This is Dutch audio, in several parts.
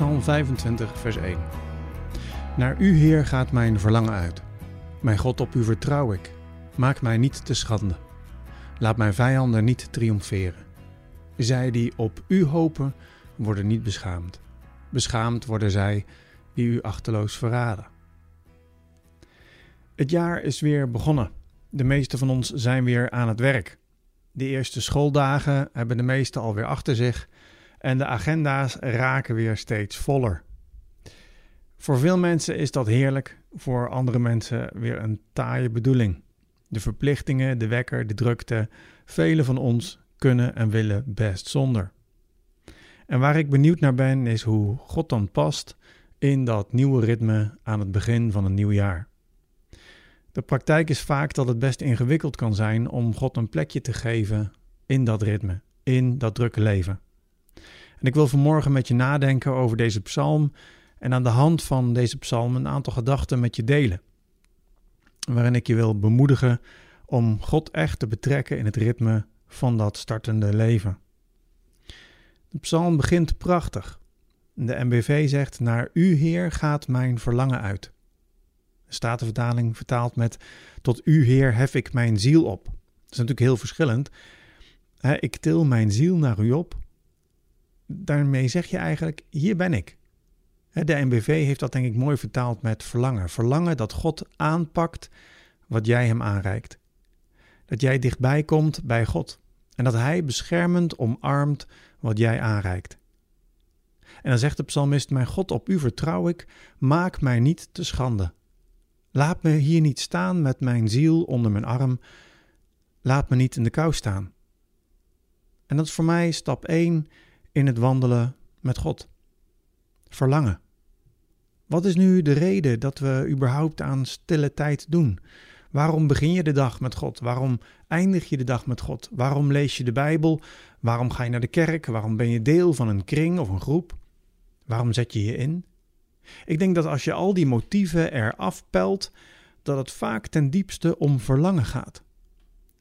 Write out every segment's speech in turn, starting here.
Psalm 25, vers 1. Naar u, Heer, gaat mijn verlangen uit. Mijn God, op u vertrouw ik. Maak mij niet te schande. Laat mijn vijanden niet triomferen. Zij die op u hopen, worden niet beschaamd. Beschaamd worden zij die u achterloos verraden. Het jaar is weer begonnen. De meeste van ons zijn weer aan het werk. De eerste schooldagen hebben de meesten alweer achter zich en de agenda's raken weer steeds voller. Voor veel mensen is dat heerlijk, voor andere mensen weer een taaie bedoeling. De verplichtingen, de wekker, de drukte, velen van ons kunnen en willen best zonder. En waar ik benieuwd naar ben, is hoe God dan past in dat nieuwe ritme aan het begin van een nieuw jaar. De praktijk is vaak dat het best ingewikkeld kan zijn om God een plekje te geven in dat ritme, in dat drukke leven. En ik wil vanmorgen met je nadenken over deze psalm en aan de hand van deze psalm een aantal gedachten met je delen. Waarin ik je wil bemoedigen om God echt te betrekken in het ritme van dat startende leven. De psalm begint prachtig. De MBV zegt: Naar u, Heer, gaat mijn verlangen uit. De Statenvertaling vertaalt met: Tot u, Heer, hef ik mijn ziel op. Dat is natuurlijk heel verschillend. Ik til mijn ziel naar u op. Daarmee zeg je eigenlijk: Hier ben ik. De NBV heeft dat denk ik mooi vertaald met verlangen. Verlangen dat God aanpakt wat jij hem aanreikt. Dat jij dichtbij komt bij God. En dat hij beschermend omarmt wat jij aanreikt. En dan zegt de psalmist: Mijn God, op u vertrouw ik, maak mij niet te schande. Laat me hier niet staan met mijn ziel onder mijn arm. Laat me niet in de kou staan. En dat is voor mij stap 1 in het wandelen met God. Verlangen. Wat is nu de reden dat we überhaupt aan stille tijd doen? Waarom begin je de dag met God? Waarom eindig je de dag met God? Waarom lees je de Bijbel? Waarom ga je naar de kerk? Waarom ben je deel van een kring of een groep? Waarom zet je je in? Ik denk dat als je al die motieven eraf pelt, dat het vaak ten diepste om verlangen gaat.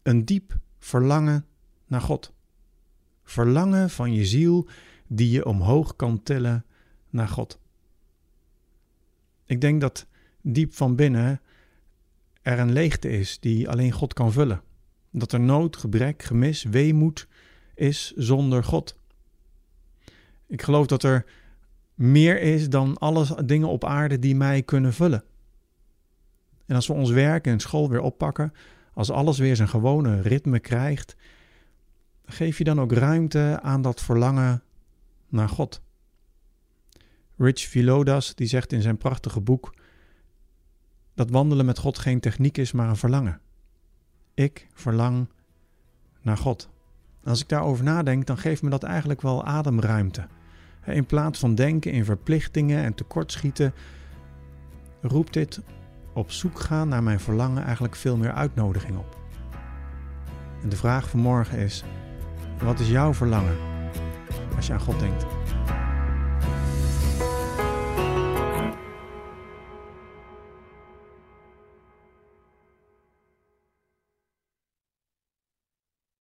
Een diep verlangen naar God. Verlangen van je ziel die je omhoog kan tillen naar God. Ik denk dat diep van binnen er een leegte is die alleen God kan vullen. Dat er nood, gebrek, gemis, weemoed is zonder God. Ik geloof dat er meer is dan alles dingen op aarde die mij kunnen vullen. En als we ons werk en school weer oppakken, als alles weer zijn gewone ritme krijgt, geef je dan ook ruimte aan dat verlangen naar God. Rich Vilodas die zegt in zijn prachtige boek dat wandelen met God geen techniek is, maar een verlangen. Ik verlang naar God. als ik daarover nadenk, dan geeft me dat eigenlijk wel ademruimte. In plaats van denken in verplichtingen en tekortschieten, roept dit op zoek gaan naar mijn verlangen eigenlijk veel meer uitnodiging op. En de vraag van morgen is: wat is jouw verlangen als je aan God denkt?